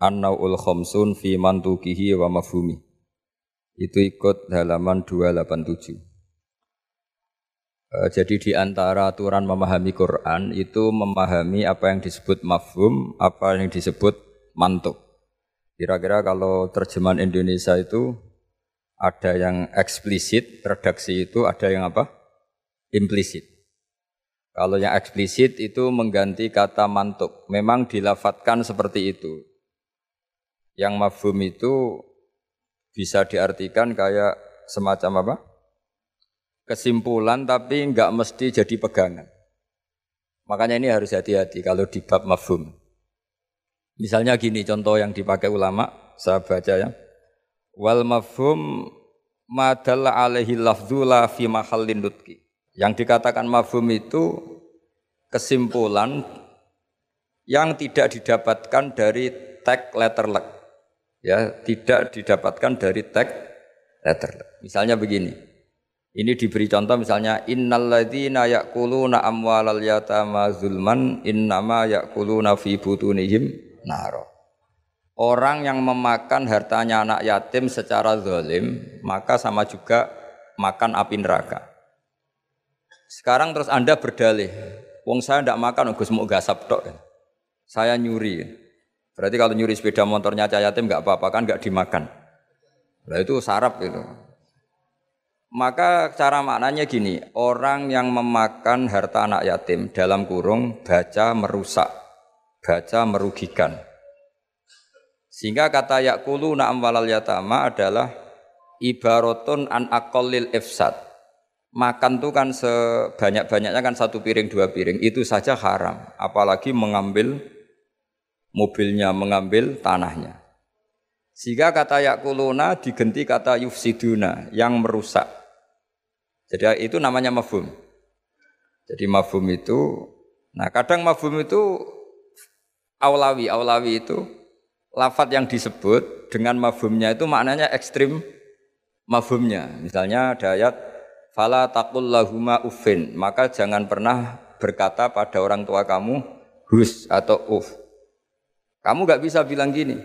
An-Nau'ul Khomsun fi mantukihi wa mafhumi. Itu ikut halaman 287. E, jadi di antara aturan memahami Quran itu memahami apa yang disebut mafhum, apa yang disebut mantuk. Kira-kira kalau terjemahan Indonesia itu ada yang eksplisit, redaksi itu ada yang apa? Implisit. Kalau yang eksplisit itu mengganti kata mantuk. Memang dilafatkan seperti itu. Yang mafhum itu bisa diartikan kayak semacam apa? Kesimpulan tapi nggak mesti jadi pegangan. Makanya ini harus hati-hati kalau di bab mafhum. Misalnya gini contoh yang dipakai ulama, saya baca ya. Wal mafhum madalla alaihi lafzula fi mahallin nutki. Yang dikatakan mafhum itu kesimpulan yang tidak didapatkan dari tag letter luck ya tidak didapatkan dari tag letter. Misalnya begini. Ini diberi contoh misalnya innalladzina ya'kuluna amwalal yatama zulman innama ya'kuluna fi butunihim naro. Orang yang memakan hartanya anak yatim secara zalim, maka sama juga makan api neraka. Sekarang terus Anda berdalih, wong saya tidak makan, Gus mau gasap tok. Saya nyuri. Berarti kalau nyuri sepeda motornya cah yatim nggak apa-apa kan nggak dimakan. Nah itu sarap itu. Maka cara maknanya gini, orang yang memakan harta anak yatim dalam kurung baca merusak, baca merugikan. Sehingga kata yakulu na'am walal yatama adalah ibaratun an akolil ifsad. Makan tuh kan sebanyak-banyaknya kan satu piring dua piring itu saja haram, apalagi mengambil mobilnya mengambil tanahnya. Sehingga kata yakuluna diganti kata yufsiduna yang merusak. Jadi itu namanya mafhum. Jadi mafhum itu, nah kadang mafhum itu aulawi, aulawi itu lafat yang disebut dengan mafhumnya itu maknanya ekstrim mafhumnya. Misalnya ada ayat fala takul lahuma ufin, maka jangan pernah berkata pada orang tua kamu hus atau uf. Kamu nggak bisa bilang gini,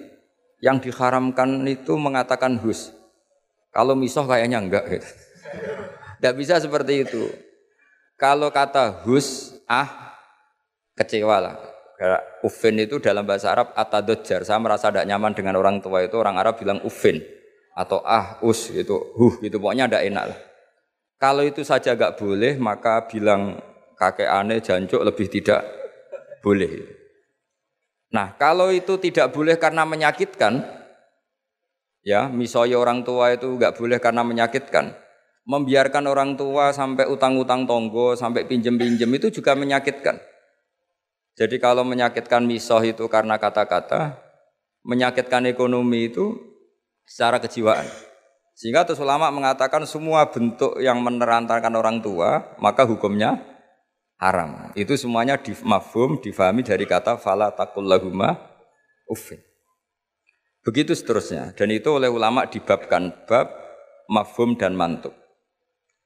yang diharamkan itu mengatakan hus. Kalau misoh kayaknya enggak gitu. Nggak bisa seperti itu. Kalau kata hus, ah, kecewa lah. Ufin itu dalam bahasa Arab atadodjar. Saya merasa tidak nyaman dengan orang tua itu. Orang Arab bilang ufin. Atau ah, us gitu. Huh gitu. Pokoknya tidak enak lah. Kalau itu saja nggak boleh, maka bilang kakek aneh, jancuk lebih tidak boleh. Nah, kalau itu tidak boleh karena menyakitkan, ya, misalnya orang tua itu nggak boleh karena menyakitkan. Membiarkan orang tua sampai utang-utang tonggo, sampai pinjem-pinjem itu juga menyakitkan. Jadi kalau menyakitkan misoh itu karena kata-kata, menyakitkan ekonomi itu secara kejiwaan. Sehingga terus mengatakan semua bentuk yang menerantarkan orang tua, maka hukumnya haram. Itu semuanya di mafhum difahami dari kata fala takul lahuma uffin. Begitu seterusnya. Dan itu oleh ulama dibabkan bab mafhum dan mantuk.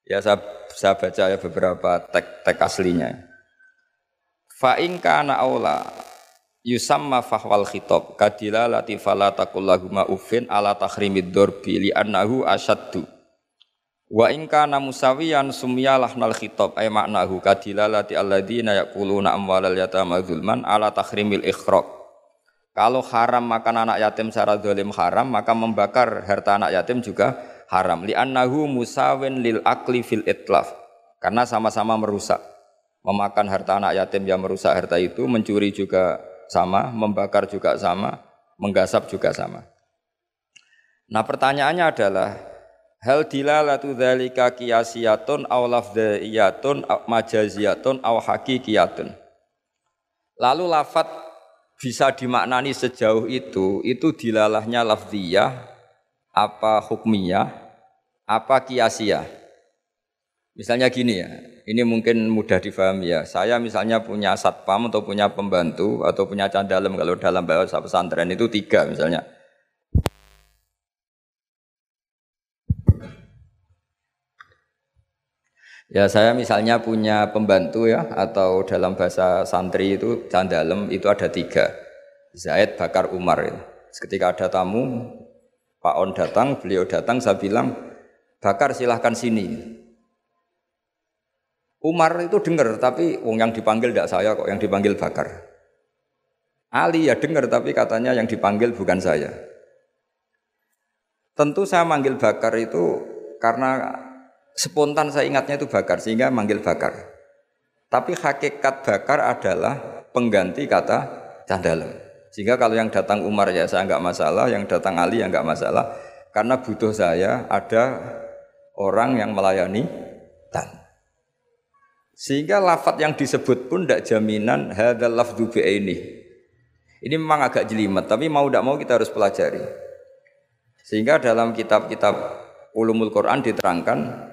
Ya saya, saya baca ya beberapa teks-teks aslinya. Fa in kana aula yusamma fahwal khitab kadila lati fala takul lahuma uffin ala tahrimid dorbi li annahu asyaddu Wa in kana musawiyan sumyalah nal khitab ay maknahu kadilalati alladzina yaquluna amwalal yatama zulman ala tahrimil ikhraq. Kalau haram makan anak yatim secara zalim haram, maka membakar harta anak yatim juga haram. Li annahu musawin lil akli fil itlaf. Karena sama-sama merusak. Memakan harta anak yatim yang merusak harta itu, mencuri juga sama, membakar juga sama, menggasap juga sama. Nah pertanyaannya adalah Hal dilalatu dzalika qiyasiyatun aw lafdhiyatun aw majaziyatun aw hakikiyatun. Lalu lafat bisa dimaknani sejauh itu, itu dilalahnya lafdiyah apa hukmiyah, apa kiasia. Misalnya gini ya, ini mungkin mudah difahami ya. Saya misalnya punya satpam atau punya pembantu atau punya candalem kalau dalam bahasa pesantren itu tiga misalnya. Ya saya misalnya punya pembantu ya atau dalam bahasa santri itu candalem itu ada tiga. Zaid Bakar Umar itu. Ketika ada tamu, Pak On datang, beliau datang, saya bilang, Bakar silahkan sini. Umar itu dengar, tapi wong yang dipanggil tidak saya kok, yang dipanggil Bakar. Ali ya dengar, tapi katanya yang dipanggil bukan saya. Tentu saya manggil Bakar itu karena spontan saya ingatnya itu bakar sehingga manggil bakar. Tapi hakikat bakar adalah pengganti kata candalem. Sehingga kalau yang datang Umar ya saya nggak masalah, yang datang Ali ya nggak masalah. Karena butuh saya ada orang yang melayani tan. Sehingga lafat yang disebut pun tidak jaminan hadal lafdu ini. Ini memang agak jelimet, tapi mau tidak mau kita harus pelajari. Sehingga dalam kitab-kitab ulumul Quran diterangkan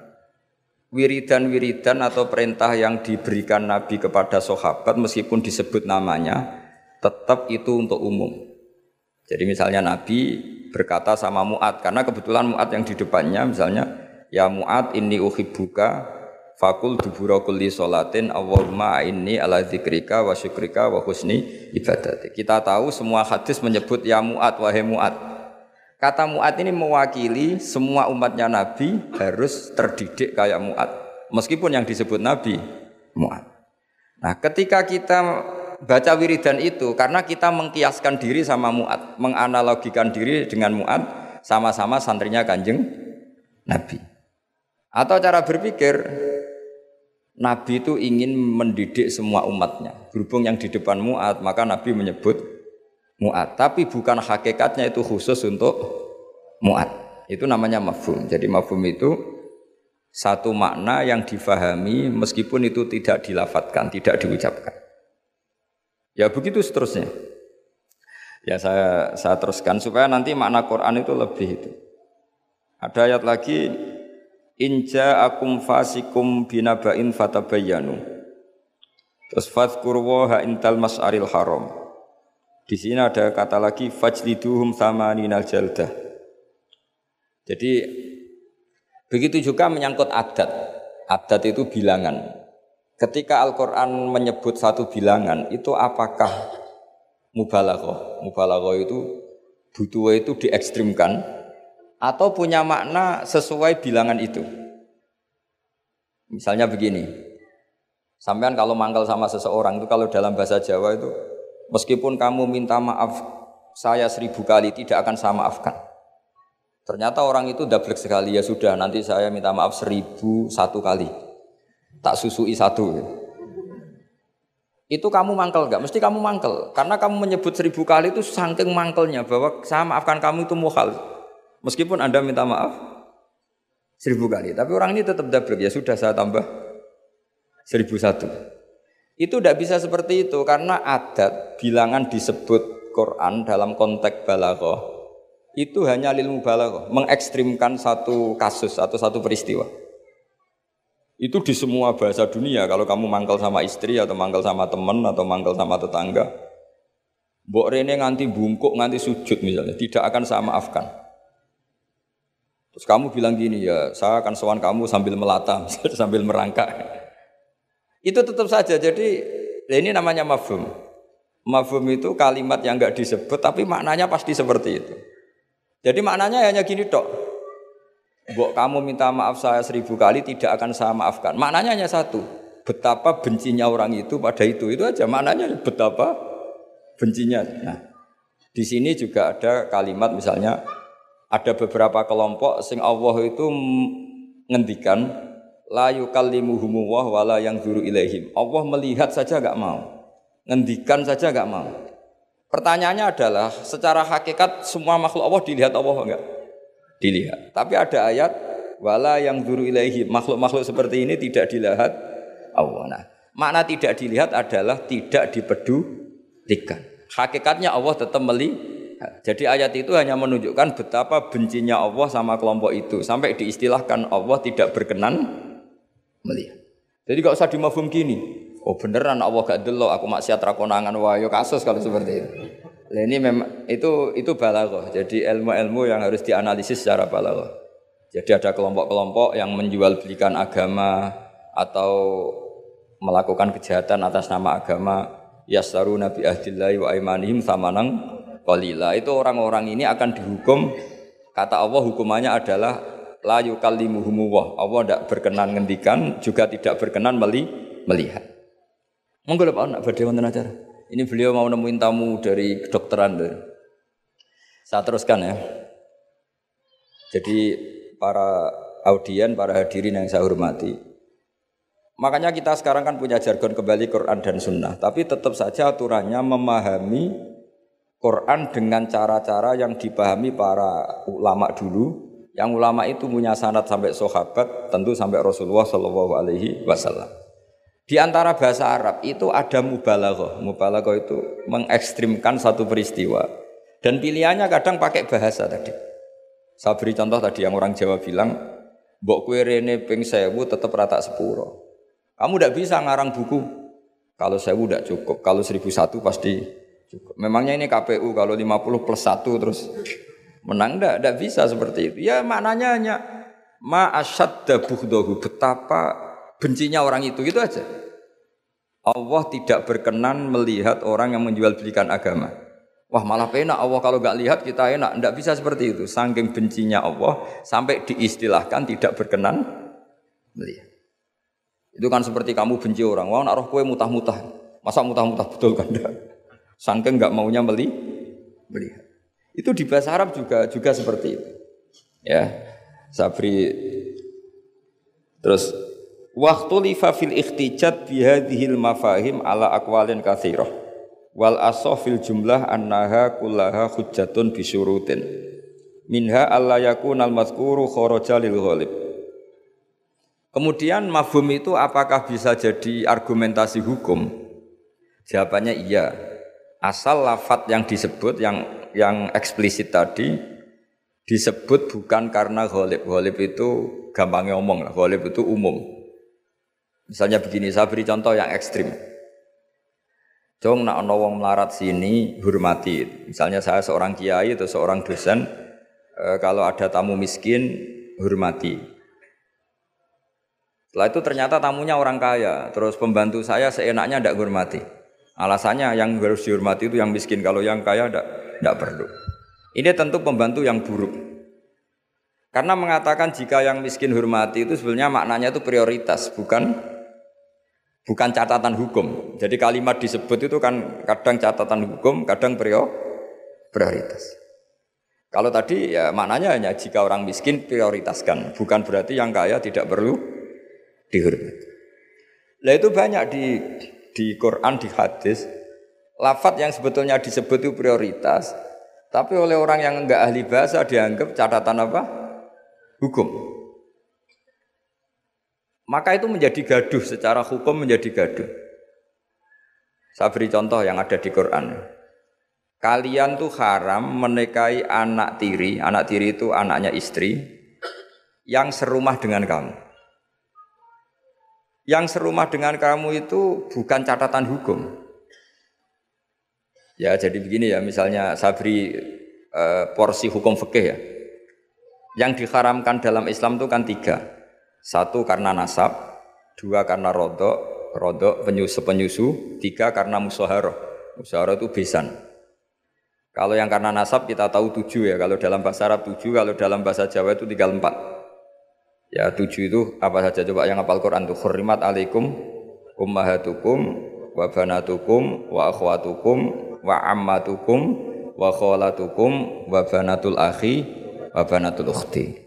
wiridan-wiridan atau perintah yang diberikan Nabi kepada sahabat meskipun disebut namanya tetap itu untuk umum. Jadi misalnya Nabi berkata sama Mu'ad karena kebetulan Mu'ad yang di depannya misalnya ya Mu'ad ini uhibbuka fakul dubura kulli solatin Allahumma inni ala zikrika wa syukrika wa husni ibadati. Kita tahu semua hadis menyebut ya Mu'ad wahai Mu'ad Kata Mu'ad ini mewakili semua umatnya Nabi harus terdidik kayak Mu'ad. Meskipun yang disebut Nabi Mu'ad. Nah ketika kita baca wiridan itu karena kita mengkiaskan diri sama Mu'ad. Menganalogikan diri dengan Mu'ad sama-sama santrinya kanjeng Nabi. Atau cara berpikir Nabi itu ingin mendidik semua umatnya. Berhubung yang di depan Mu'ad maka Nabi menyebut mu'at. Tapi bukan hakikatnya itu khusus untuk mu'at. Itu namanya mafhum. Jadi mafhum itu satu makna yang difahami meskipun itu tidak dilafatkan, tidak diucapkan. Ya begitu seterusnya. Ya saya saya teruskan supaya nanti makna Quran itu lebih itu. Ada ayat lagi inja akum fasikum binabain fatabayanu. Terus fadhkur intal mas'aril haram. Di sini ada kata lagi fajliduhum sama ninal jaldah. Jadi begitu juga menyangkut adat. Adat itu bilangan. Ketika Al-Quran menyebut satu bilangan, itu apakah mubalaghah? Mubalaghah itu butuh itu diekstrimkan atau punya makna sesuai bilangan itu. Misalnya begini, sampean kalau mangkal sama seseorang itu kalau dalam bahasa Jawa itu Meskipun kamu minta maaf saya seribu kali tidak akan saya maafkan. Ternyata orang itu double sekali ya sudah nanti saya minta maaf seribu satu kali. Tak susui satu. Itu kamu mangkel nggak? Mesti kamu mangkel. Karena kamu menyebut seribu kali itu saking mangkelnya bahwa saya maafkan kamu itu muhal. Meskipun anda minta maaf seribu kali. Tapi orang ini tetap double ya sudah saya tambah seribu satu. Itu tidak bisa seperti itu karena adat bilangan disebut Quran dalam konteks balaghah itu hanya ilmu balaghah, mengekstrimkan satu kasus atau satu peristiwa. Itu di semua bahasa dunia kalau kamu mangkal sama istri atau mangkal sama teman atau mangkal sama tetangga. Mbok Rene nganti bungkuk, nganti sujud misalnya, tidak akan saya maafkan. Terus kamu bilang gini ya, saya akan sowan kamu sambil melata, sambil merangkak. Itu tetap saja. Jadi ini namanya mafhum. Mafhum itu kalimat yang enggak disebut tapi maknanya pasti seperti itu. Jadi maknanya hanya gini dok. Bok kamu minta maaf saya seribu kali tidak akan saya maafkan. Maknanya hanya satu. Betapa bencinya orang itu pada itu. Itu aja maknanya betapa bencinya. Nah, di sini juga ada kalimat misalnya ada beberapa kelompok sing Allah itu ngendikan la yukallimuhum wa la yang zuru ilaihim. Allah melihat saja gak mau. Ngendikan saja gak mau. Pertanyaannya adalah secara hakikat semua makhluk Allah dilihat Allah enggak? Dilihat. Tapi ada ayat wala yang zuru ilaihim. Makhluk-makhluk seperti ini tidak dilihat Allah. Nah, makna tidak dilihat adalah tidak dipedulikan. Hakikatnya Allah tetap meli Jadi ayat itu hanya menunjukkan betapa bencinya Allah sama kelompok itu sampai diistilahkan Allah tidak berkenan melihat. Jadi gak usah dimafhum gini. Oh beneran Allah gak delok aku maksiat rakonangan wah yo kasus kalau seperti itu. Nah, ini memang itu itu balaghah. Jadi ilmu-ilmu yang harus dianalisis secara balaghah. Jadi ada kelompok-kelompok yang menjual belikan agama atau melakukan kejahatan atas nama agama yasaru nabi ahdillahi wa imanihim samanang qalila. Itu orang-orang ini akan dihukum kata Allah hukumannya adalah la yukallimuhum Allah tidak berkenan ngendikan juga tidak berkenan meli melihat. Monggo Pak nak badhe wonten acara. Ini beliau mau nemuin tamu dari kedokteran. Saya teruskan ya. Jadi para audien, para hadirin yang saya hormati. Makanya kita sekarang kan punya jargon kembali Quran dan Sunnah. Tapi tetap saja aturannya memahami Quran dengan cara-cara yang dipahami para ulama dulu. Yang ulama itu punya sanad sampai sahabat, tentu sampai Rasulullah Shallallahu Alaihi Wasallam. Di antara bahasa Arab itu ada mubalaghah. Mubalaghah itu mengekstrimkan satu peristiwa. Dan pilihannya kadang pakai bahasa tadi. Saya beri contoh tadi yang orang Jawa bilang, Mbok kue rene ping sewu tetap rata sepuro. Kamu tidak bisa ngarang buku. Kalau sewu tidak cukup. Kalau seribu satu pasti cukup. Memangnya ini KPU kalau 50 plus satu terus menang tidak? Tidak bisa seperti itu. Ya maknanya hanya ma asyadda buhdohu. Betapa bencinya orang itu gitu aja. Allah tidak berkenan melihat orang yang menjual belikan agama. Wah malah penak Allah kalau nggak lihat kita enak. Tidak bisa seperti itu. Saking bencinya Allah sampai diistilahkan tidak berkenan melihat. Itu kan seperti kamu benci orang. Wah naruh kue mutah-mutah. Masa mutah-mutah betul kan? Saking nggak maunya meli melihat. Itu di bahasa Arab juga juga seperti itu. Ya, Sabri terus Waktu lifa fil ikhtijat bihadihil mafahim ala akwalin kathirah. Wal fil jumlah annaha kullaha hujjatun bisyurutin. Minha alla yakun al mazkuru kharaja lil ghalib. Kemudian mafhum itu apakah bisa jadi argumentasi hukum? Jawabannya iya. Asal lafat yang disebut yang yang eksplisit tadi disebut bukan karena. Ghalib itu gampangnya omong lah. Ghalib itu umum. Misalnya begini, saya beri contoh yang ekstrim. Jong nak wong melarat sini hormati. Misalnya saya seorang kiai atau seorang dosen, e, kalau ada tamu miskin hormati. Setelah itu ternyata tamunya orang kaya, terus pembantu saya seenaknya tidak hormati. Alasannya yang harus dihormati itu yang miskin, kalau yang kaya tidak perlu. Ini tentu pembantu yang buruk. Karena mengatakan jika yang miskin hormati itu sebenarnya maknanya itu prioritas, bukan bukan catatan hukum. Jadi kalimat disebut itu kan kadang catatan hukum, kadang prioritas. Kalau tadi ya maknanya hanya jika orang miskin prioritaskan, bukan berarti yang kaya tidak perlu dihormati. Nah itu banyak di di Quran, di hadis, lafat yang sebetulnya disebut itu prioritas, tapi oleh orang yang enggak ahli bahasa dianggap catatan apa? Hukum. Maka itu menjadi gaduh secara hukum menjadi gaduh. Saya beri contoh yang ada di Quran. Kalian tuh haram menikahi anak tiri, anak tiri itu anaknya istri yang serumah dengan kamu. Yang serumah dengan kamu itu bukan catatan hukum. Ya jadi begini ya, misalnya saya beri eh, porsi hukum fikih ya. Yang diharamkan dalam Islam itu kan tiga. Satu karena nasab, dua karena rodok, rodok penyusu penyusu, tiga karena musaharoh. Musaharoh itu besan. Kalau yang karena nasab kita tahu tujuh ya. Kalau dalam bahasa Arab tujuh, kalau dalam bahasa Jawa itu tinggal empat. Ya tujuh itu apa saja coba yang hafal Quran tuh khurimat alaikum ummahatukum wa banatukum wa akhwatukum wa ammatukum wa kholatukum wa banatul akhi wa banatul ukhti.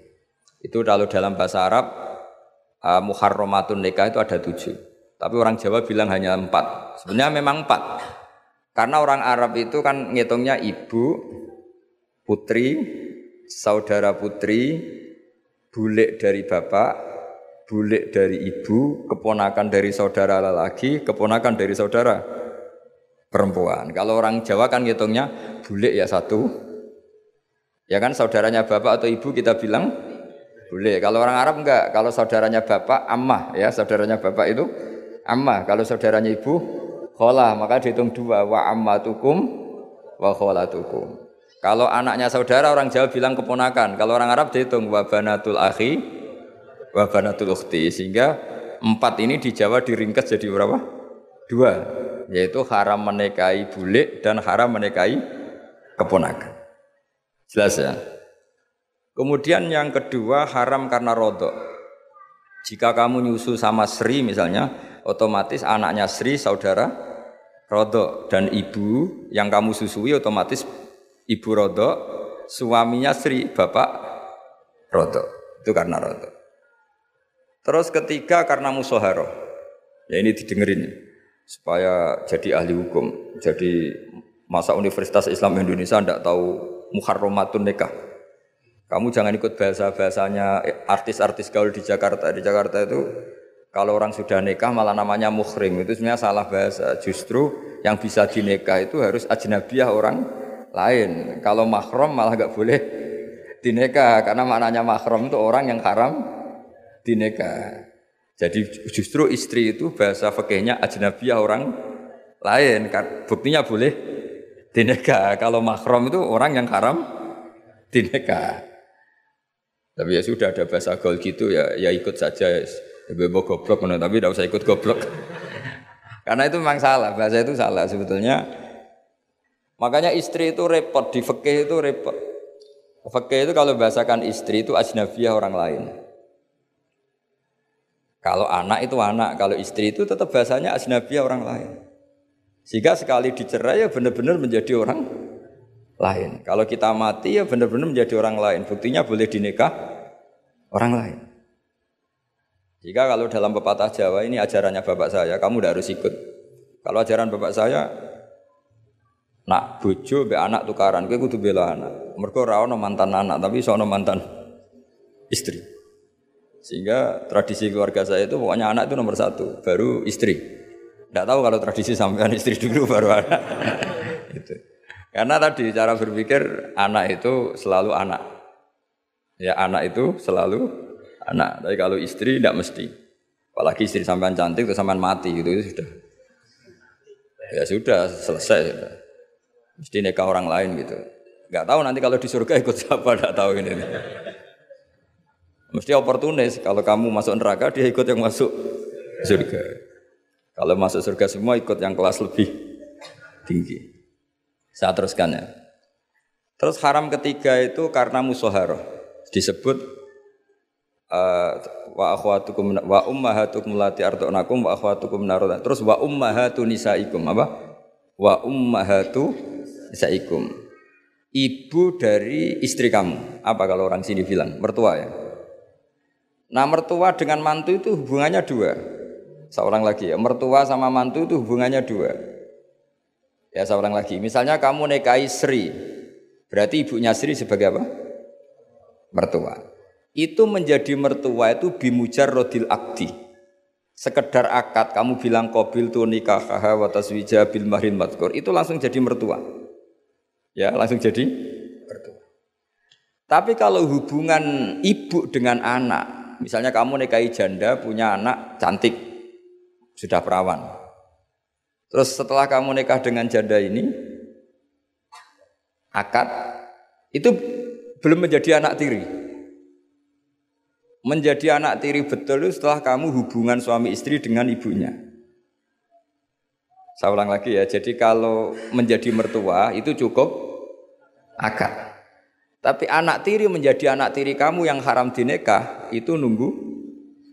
Itu kalau dalam bahasa Arab uh, muharramatun nikah itu ada tujuh. Tapi orang Jawa bilang hanya empat. Sebenarnya memang empat. Karena orang Arab itu kan ngitungnya ibu, putri, saudara putri, bulik dari bapak, bulik dari ibu, keponakan dari saudara lelaki, keponakan dari saudara perempuan. Kalau orang Jawa kan ngitungnya bulik ya satu. Ya kan saudaranya bapak atau ibu kita bilang boleh. Kalau orang Arab enggak. Kalau saudaranya bapak ammah ya, saudaranya bapak itu ammah. Kalau saudaranya ibu khola, maka dihitung dua wa ammatukum wa kholatukum. Kalau anaknya saudara orang Jawa bilang keponakan. Kalau orang Arab dihitung wa banatul akhi wa banatul ukhti. Sehingga empat ini di Jawa diringkas jadi berapa? Dua. Yaitu haram menikahi bulik dan haram menikahi keponakan. Jelas ya? Kemudian yang kedua haram karena rodok. Jika kamu nyusu sama Sri misalnya, otomatis anaknya Sri saudara rodok dan ibu yang kamu susui otomatis ibu rodok, suaminya Sri bapak rodok. Itu karena rodok. Terus ketiga karena musoharo. Ya ini didengerin supaya jadi ahli hukum. Jadi masa Universitas Islam Indonesia tidak tahu muharramatun nikah. Kamu jangan ikut bahasa-bahasanya artis-artis gaul di Jakarta. Di Jakarta itu kalau orang sudah nikah malah namanya muhrim. Itu sebenarnya salah bahasa. Justru yang bisa dinikah itu harus ajnabiyah orang lain. Kalau mahram malah nggak boleh dinikah. Karena maknanya mahram itu orang yang haram dinikah. Jadi justru istri itu bahasa fakihnya ajnabiyah orang lain. Buktinya boleh dinikah. Kalau mahram itu orang yang haram dinikah. Tapi ya sudah ada bahasa gaul gitu ya, ya ikut saja. Ya bebo goblok tapi tidak usah ikut goblok. Karena itu memang salah, bahasa itu salah sebetulnya. Makanya istri itu repot, di fikih itu repot. Fikih itu kalau bahasakan istri itu ajnabiyah orang lain. Kalau anak itu anak, kalau istri itu tetap bahasanya ajnabiyah orang lain. Sehingga sekali dicerai ya benar-benar menjadi orang lain. Kalau kita mati ya benar-benar menjadi orang lain. Buktinya boleh dinikah orang lain. Jika kalau dalam pepatah Jawa ini ajarannya bapak saya, kamu tidak harus ikut. Kalau ajaran bapak saya, nak bojo be anak tukaran, gue kudu bela anak. Mereka rawon mantan anak, tapi sono mantan istri. Sehingga tradisi keluarga saya itu pokoknya anak itu nomor satu, baru istri. Tidak tahu kalau tradisi sampean istri dulu baru anak. itu. Karena tadi cara berpikir anak itu selalu anak. Ya anak itu selalu anak. Tapi kalau istri tidak mesti. Apalagi istri sampean cantik atau sampean mati gitu itu sudah. Ya sudah selesai sudah. Mesti nikah orang lain gitu. Gak tahu nanti kalau di surga ikut siapa, tidak tahu ini. Mesti oportunis. Kalau kamu masuk neraka, dia ikut yang masuk surga. Kalau masuk surga semua ikut yang kelas lebih tinggi. Saya teruskan ya. Terus haram ketiga itu karena musoharoh disebut uh, wa akhwatukum wa ummahatukum lati ardunakum wa akhwatukum narodan. Terus wa ummahatu nisaikum apa? Wa ummahatu nisaikum. Ibu dari istri kamu. Apa kalau orang sini bilang? Mertua ya. Nah mertua dengan mantu itu hubungannya dua. Seorang lagi ya. Mertua sama mantu itu hubungannya dua. Ya seorang lagi. Misalnya kamu nikahi Sri. Berarti ibunya Sri sebagai apa? mertua. Itu menjadi mertua itu bimujar rodil akdi. Sekedar akad kamu bilang kobil tu nikah wa taswija bil mahrin matkur itu langsung jadi mertua. Ya, langsung jadi mertua. Tapi kalau hubungan ibu dengan anak, misalnya kamu nikahi janda punya anak cantik, sudah perawan. Terus setelah kamu nikah dengan janda ini, akad itu belum menjadi anak tiri. Menjadi anak tiri betul setelah kamu hubungan suami istri dengan ibunya. Saya ulang lagi ya, jadi kalau menjadi mertua itu cukup akad. Tapi anak tiri menjadi anak tiri kamu yang haram dinikah itu nunggu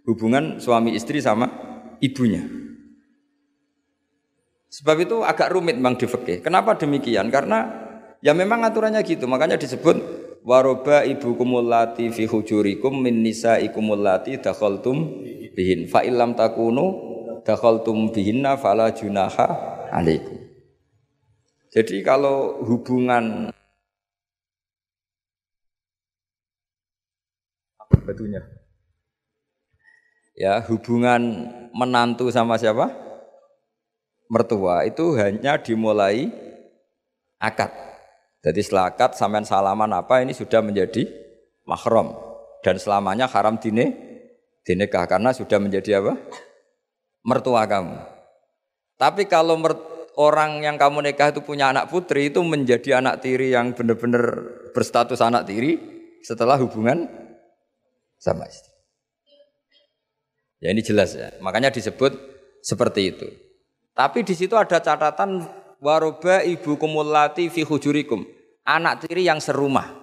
hubungan suami istri sama ibunya. Sebab itu agak rumit memang di Kenapa demikian? Karena ya memang aturannya gitu. Makanya disebut waroba ibu kumulati fi hujurikum min nisa ikumulati dakhaltum bihin fa illam takunu dakhaltum bihinna fala junaha alaikum. Jadi kalau hubungan batunya ya hubungan menantu sama siapa? mertua itu hanya dimulai akad. Jadi setelah akad sampean salaman apa ini sudah menjadi mahram dan selamanya haram dine dinikah karena sudah menjadi apa? mertua kamu. Tapi kalau orang yang kamu nikah itu punya anak putri itu menjadi anak tiri yang benar-benar berstatus anak tiri setelah hubungan sama istri. Ya ini jelas ya. Makanya disebut seperti itu. Tapi di situ ada catatan waroba ibu kumulati fi hujurikum. Anak tiri yang serumah.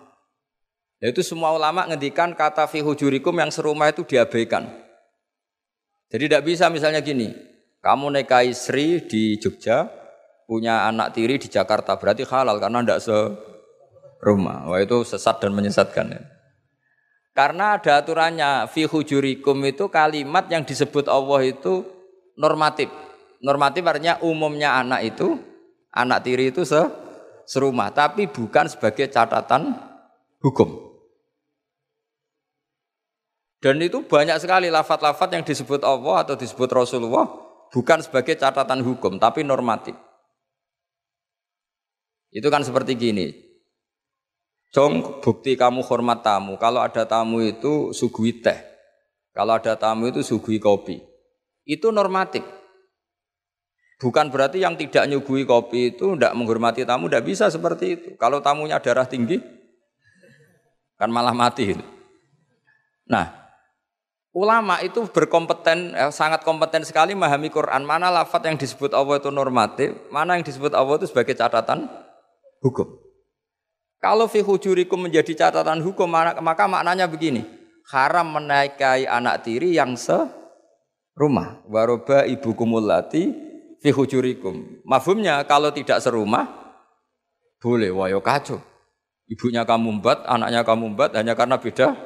Yaitu semua ulama ngendikan kata fi hujurikum yang serumah itu diabaikan. Jadi tidak bisa misalnya gini, kamu nikahi Sri di Jogja, punya anak tiri di Jakarta berarti halal karena tidak serumah. Wah itu sesat dan menyesatkan. Ya. Karena ada aturannya fi hujurikum itu kalimat yang disebut Allah itu normatif. Normatif artinya umumnya anak itu anak tiri itu se serumah, tapi bukan sebagai catatan hukum. Dan itu banyak sekali lafat-lafat yang disebut Allah atau disebut Rasulullah bukan sebagai catatan hukum, tapi normatif. Itu kan seperti gini. Jong bukti kamu hormat tamu. Kalau ada tamu itu sugui teh. Kalau ada tamu itu sugui kopi. Itu normatif. Bukan berarti yang tidak nyugui kopi itu tidak menghormati tamu, tidak bisa seperti itu. Kalau tamunya darah tinggi, kan malah mati. Nah, ulama itu berkompeten, eh, sangat kompeten sekali memahami Quran. Mana lafat yang disebut Allah itu normatif, mana yang disebut Allah itu sebagai catatan hukum. Kalau fi hujurikum menjadi catatan hukum maka maknanya begini. Haram menaikai anak tiri yang se rumah. Waroba ibu kumulati fi hujurikum. Mafhumnya kalau tidak serumah boleh wayo kacau. Ibunya kamu membat, anaknya kamu membat hanya karena beda.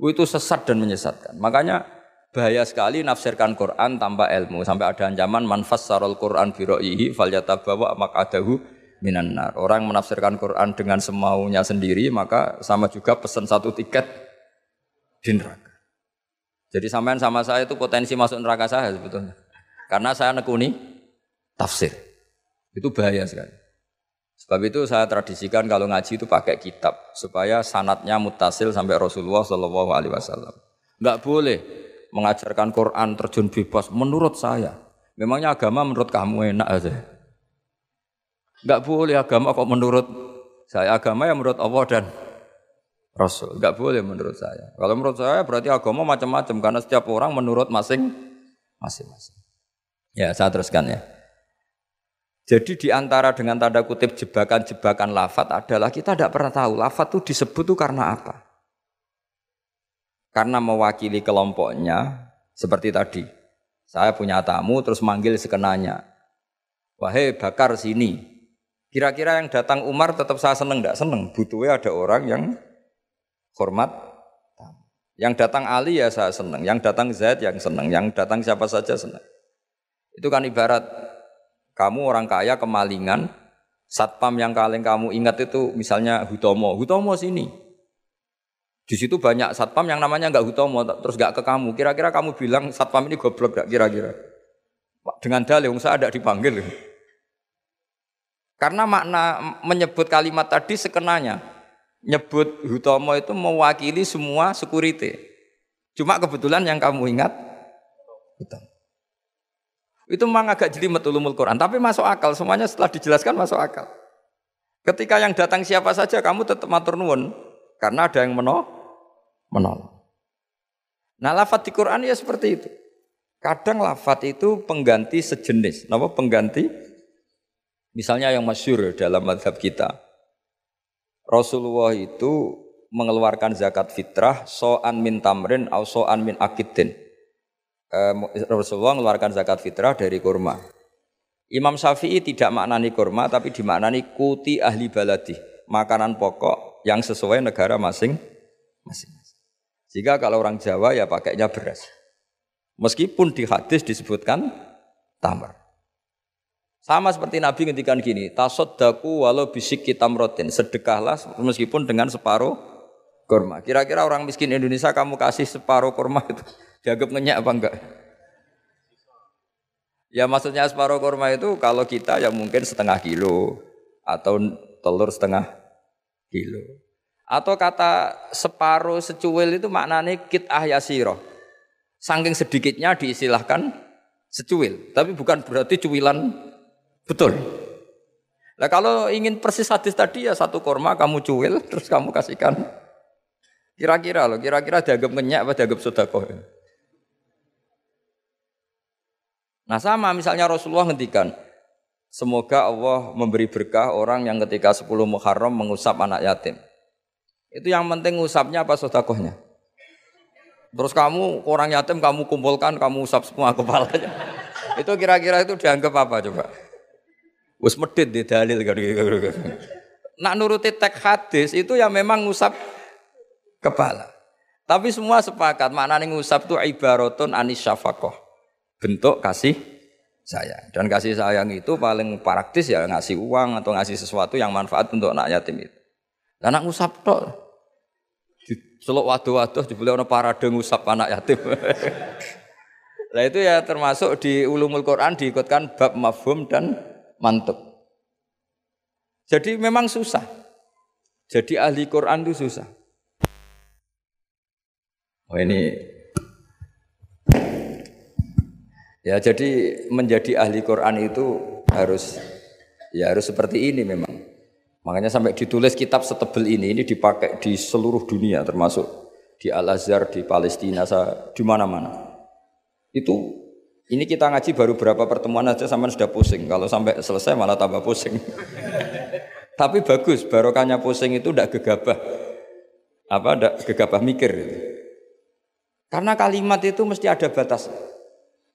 Itu sesat dan menyesatkan. Makanya bahaya sekali nafsirkan Quran tanpa ilmu sampai ada ancaman manfas sarul Quran biroihi falyatabawa makadahu minan. Orang menafsirkan Quran dengan semaunya sendiri maka sama juga pesan satu tiket di neraka. Jadi sampean sama saya itu potensi masuk neraka saya sebetulnya. Karena saya nekuni tafsir. Itu bahaya sekali. Sebab itu saya tradisikan kalau ngaji itu pakai kitab supaya sanatnya mutasil sampai Rasulullah Shallallahu Alaihi Wasallam. Enggak boleh mengajarkan Quran terjun bebas menurut saya. Memangnya agama menurut kamu enak aja. Enggak boleh agama kok menurut saya agama yang menurut Allah dan Rasul. Enggak boleh menurut saya. Kalau menurut saya berarti agama macam-macam karena setiap orang menurut masing masing-masing. Ya, saya teruskan ya. Jadi di antara dengan tanda kutip jebakan-jebakan lafat adalah kita tidak pernah tahu lafat itu disebut itu karena apa. Karena mewakili kelompoknya seperti tadi. Saya punya tamu terus manggil sekenanya. Wahai bakar sini. Kira-kira yang datang Umar tetap saya seneng tidak seneng. Butuhnya ada orang yang hormat. Yang datang Ali ya saya seneng. Yang datang Zaid yang seneng. Yang datang siapa saja seneng. Itu kan ibarat kamu orang kaya kemalingan. Satpam yang paling kamu ingat itu misalnya Hutomo. Hutomo sini. Di situ banyak satpam yang namanya nggak Hutomo, terus nggak ke kamu. Kira-kira kamu bilang satpam ini goblok nggak kira-kira? Dengan dalih, saya ada dipanggil. Karena makna menyebut kalimat tadi sekenanya. Nyebut Hutomo itu mewakili semua security. Cuma kebetulan yang kamu ingat Hutomo. Itu memang agak jelimet ulumul Quran, tapi masuk akal. Semuanya setelah dijelaskan masuk akal. Ketika yang datang siapa saja kamu tetap matur nuwun karena ada yang menolong. menolong. Nah, lafat di Quran ya seperti itu. Kadang lafat itu pengganti sejenis. Nama pengganti Misalnya yang masyur dalam madhab kita. Rasulullah itu mengeluarkan zakat fitrah so'an min tamrin atau so'an min akidin. Eh, Rasulullah mengeluarkan zakat fitrah dari kurma. Imam Syafi'i tidak maknani kurma tapi dimaknani kuti ahli baladi. Makanan pokok yang sesuai negara masing masing. Jika kalau orang Jawa ya pakainya beras. Meskipun di hadis disebutkan tamar. Sama seperti Nabi ngendikan gini, tasoddaku walau bisik rotin, sedekahlah meskipun dengan separuh kurma. Kira-kira orang miskin Indonesia kamu kasih separuh kurma itu dianggap ngenyak apa enggak? Ya maksudnya separuh kurma itu kalau kita ya mungkin setengah kilo atau telur setengah kilo. Atau kata separuh secuil itu maknanya kit ahyasiroh. Saking sedikitnya diistilahkan secuil. Tapi bukan berarti cuilan betul. Nah kalau ingin persis hadis tadi ya satu korma kamu cuil terus kamu kasihkan. Kira-kira loh, kira-kira dianggap ngenyak apa dianggap sodakoh. Nah sama misalnya Rasulullah ngendikan, semoga Allah memberi berkah orang yang ketika 10 Muharram mengusap anak yatim. Itu yang penting usapnya apa sodakohnya? Terus kamu orang yatim kamu kumpulkan, kamu usap semua kepalanya. itu kira-kira itu dianggap apa coba? Wes medit di dalil. Nak nuruti teks hadis itu ya memang ngusap kepala. Tapi semua sepakat maknanya ngusap itu ibaratun anis syafakoh bentuk kasih sayang. Dan kasih sayang itu paling praktis ya ngasih uang atau ngasih sesuatu yang manfaat untuk anak yatim itu. Dan anak ngusap tok. Selok waduh-waduh dibeli orang parade ngusap anak yatim. Nah itu ya termasuk di ulumul Quran diikutkan bab mafhum dan mantuk. Jadi memang susah. Jadi ahli Quran itu susah. Oh ini Ya jadi menjadi ahli Quran itu harus ya harus seperti ini memang. Makanya sampai ditulis kitab setebel ini ini dipakai di seluruh dunia termasuk di Al Azhar di Palestina di mana-mana. Itu ini kita ngaji baru berapa pertemuan aja sampai sudah pusing. Kalau sampai selesai malah tambah pusing. Tapi bagus, barokahnya pusing itu tidak gegabah. Apa tidak gegabah mikir. Karena kalimat itu mesti ada batas.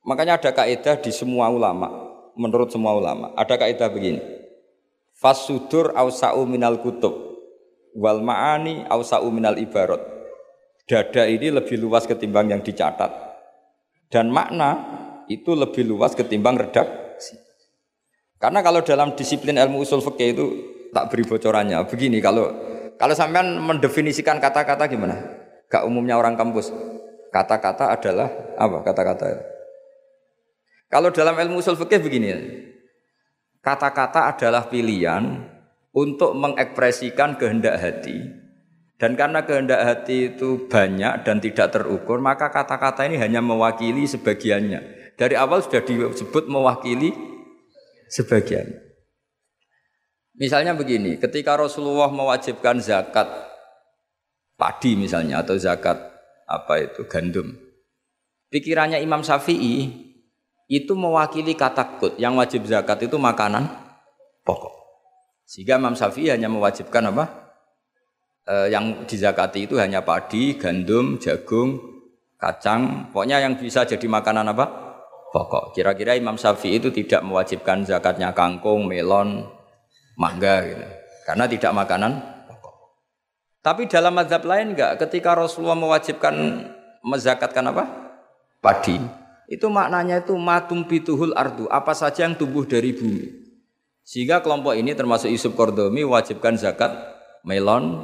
Makanya ada kaidah di semua ulama, menurut semua ulama, ada kaidah begini. Fasudur ausa'u minal kutub wal ma'ani ausa'u minal ibarat. Dada ini lebih luas ketimbang yang dicatat. Dan makna itu lebih luas ketimbang redaksi. Karena kalau dalam disiplin ilmu usul fikih itu tak beri bocorannya. Begini kalau kalau sampean mendefinisikan kata-kata gimana? Gak umumnya orang kampus. Kata-kata adalah apa kata-kata? Kalau dalam ilmu usul fikih begini, kata-kata adalah pilihan untuk mengekspresikan kehendak hati. Dan karena kehendak hati itu banyak dan tidak terukur, maka kata-kata ini hanya mewakili sebagiannya. Dari awal sudah disebut mewakili sebagian. Misalnya begini, ketika Rasulullah mewajibkan zakat padi misalnya atau zakat apa itu gandum. Pikirannya Imam Syafi'i itu mewakili kata kut. Yang wajib zakat itu makanan pokok. Sehingga Imam Syafi'i hanya mewajibkan apa? E, yang dizakati itu hanya padi, gandum, jagung, kacang. Pokoknya yang bisa jadi makanan apa? Pokok. Kira-kira Imam Syafi'i itu tidak mewajibkan zakatnya kangkung, melon, mangga gitu. Karena tidak makanan pokok. Tapi dalam mazhab lain enggak, ketika Rasulullah mewajibkan mezakatkan apa? Padi itu maknanya itu matum bituhul ardu, apa saja yang tumbuh dari bumi. Sehingga kelompok ini termasuk Yusuf Kordomi wajibkan zakat melon,